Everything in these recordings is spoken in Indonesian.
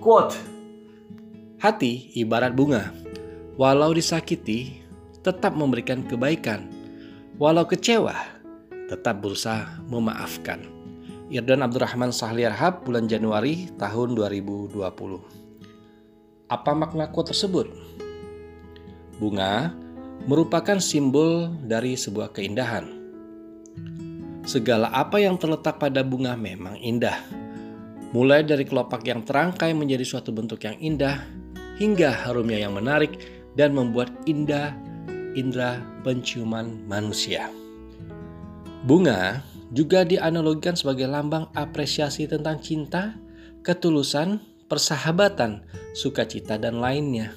Quote. Hati ibarat bunga. Walau disakiti tetap memberikan kebaikan. Walau kecewa tetap berusaha memaafkan. Irdan Abdurrahman Sahliarhab bulan Januari tahun 2020 Apa makna quote tersebut? Bunga merupakan simbol dari sebuah keindahan. Segala apa yang terletak pada bunga memang indah. Mulai dari kelopak yang terangkai menjadi suatu bentuk yang indah, hingga harumnya yang menarik dan membuat indah indera penciuman manusia. Bunga juga dianalogikan sebagai lambang apresiasi tentang cinta, ketulusan, persahabatan, sukacita, dan lainnya.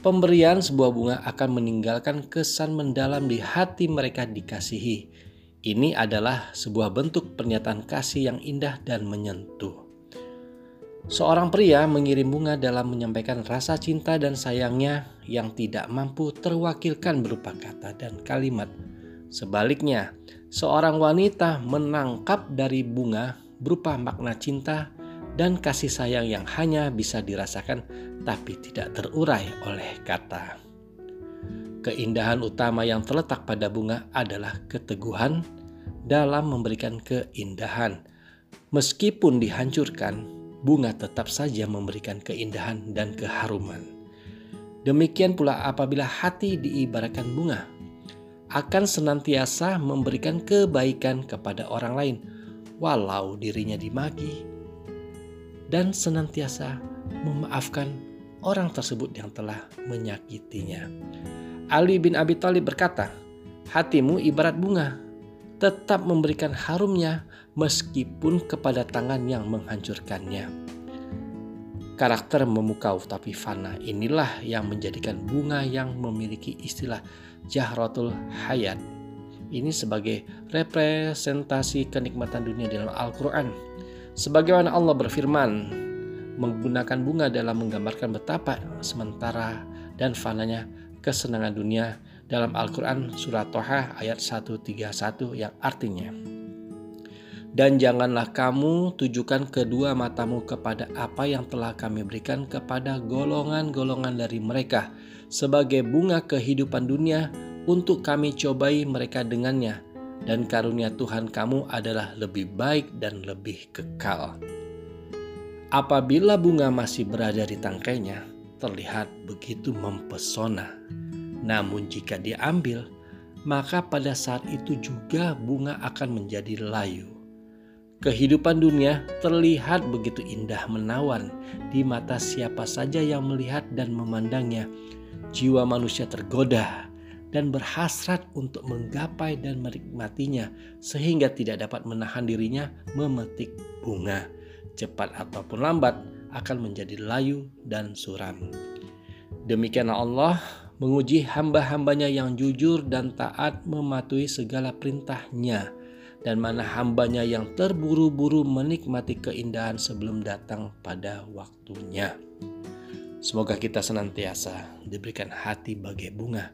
Pemberian sebuah bunga akan meninggalkan kesan mendalam di hati mereka dikasihi, ini adalah sebuah bentuk pernyataan kasih yang indah dan menyentuh. Seorang pria mengirim bunga dalam menyampaikan rasa cinta dan sayangnya yang tidak mampu terwakilkan berupa kata dan kalimat. Sebaliknya, seorang wanita menangkap dari bunga berupa makna cinta dan kasih sayang yang hanya bisa dirasakan tapi tidak terurai oleh kata. Keindahan utama yang terletak pada bunga adalah keteguhan dalam memberikan keindahan. Meskipun dihancurkan, bunga tetap saja memberikan keindahan dan keharuman. Demikian pula apabila hati diibaratkan bunga, akan senantiasa memberikan kebaikan kepada orang lain, walau dirinya dimaki, dan senantiasa memaafkan orang tersebut yang telah menyakitinya. Ali bin Abi Thalib berkata, "Hatimu ibarat bunga, tetap memberikan harumnya meskipun kepada tangan yang menghancurkannya." Karakter memukau tapi fana inilah yang menjadikan bunga yang memiliki istilah Jahratul Hayat. Ini sebagai representasi kenikmatan dunia dalam Al-Quran. Sebagaimana Allah berfirman, menggunakan bunga dalam menggambarkan betapa sementara dan fananya kesenangan dunia dalam Al-Quran surat Toha ayat 131 yang artinya dan janganlah kamu tujukan kedua matamu kepada apa yang telah kami berikan kepada golongan-golongan dari mereka sebagai bunga kehidupan dunia untuk kami cobai mereka dengannya dan karunia Tuhan kamu adalah lebih baik dan lebih kekal. Apabila bunga masih berada di tangkainya, terlihat begitu mempesona namun jika diambil, maka pada saat itu juga bunga akan menjadi layu. Kehidupan dunia terlihat begitu indah menawan di mata siapa saja yang melihat dan memandangnya. Jiwa manusia tergoda dan berhasrat untuk menggapai dan menikmatinya sehingga tidak dapat menahan dirinya memetik bunga. Cepat ataupun lambat akan menjadi layu dan suram. Demikianlah Allah menguji hamba-hambanya yang jujur dan taat mematuhi segala perintahnya dan mana hambanya yang terburu-buru menikmati keindahan sebelum datang pada waktunya. Semoga kita senantiasa diberikan hati bagai bunga,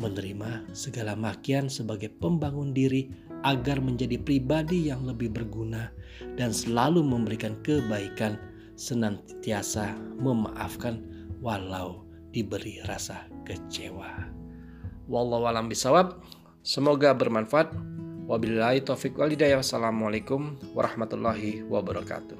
menerima segala makian sebagai pembangun diri agar menjadi pribadi yang lebih berguna dan selalu memberikan kebaikan, senantiasa memaafkan walau diberi rasa kecewa. Wallahu alam bisawab. Semoga bermanfaat. Wabillahi taufik walhidayah. Wassalamualaikum warahmatullahi wabarakatuh.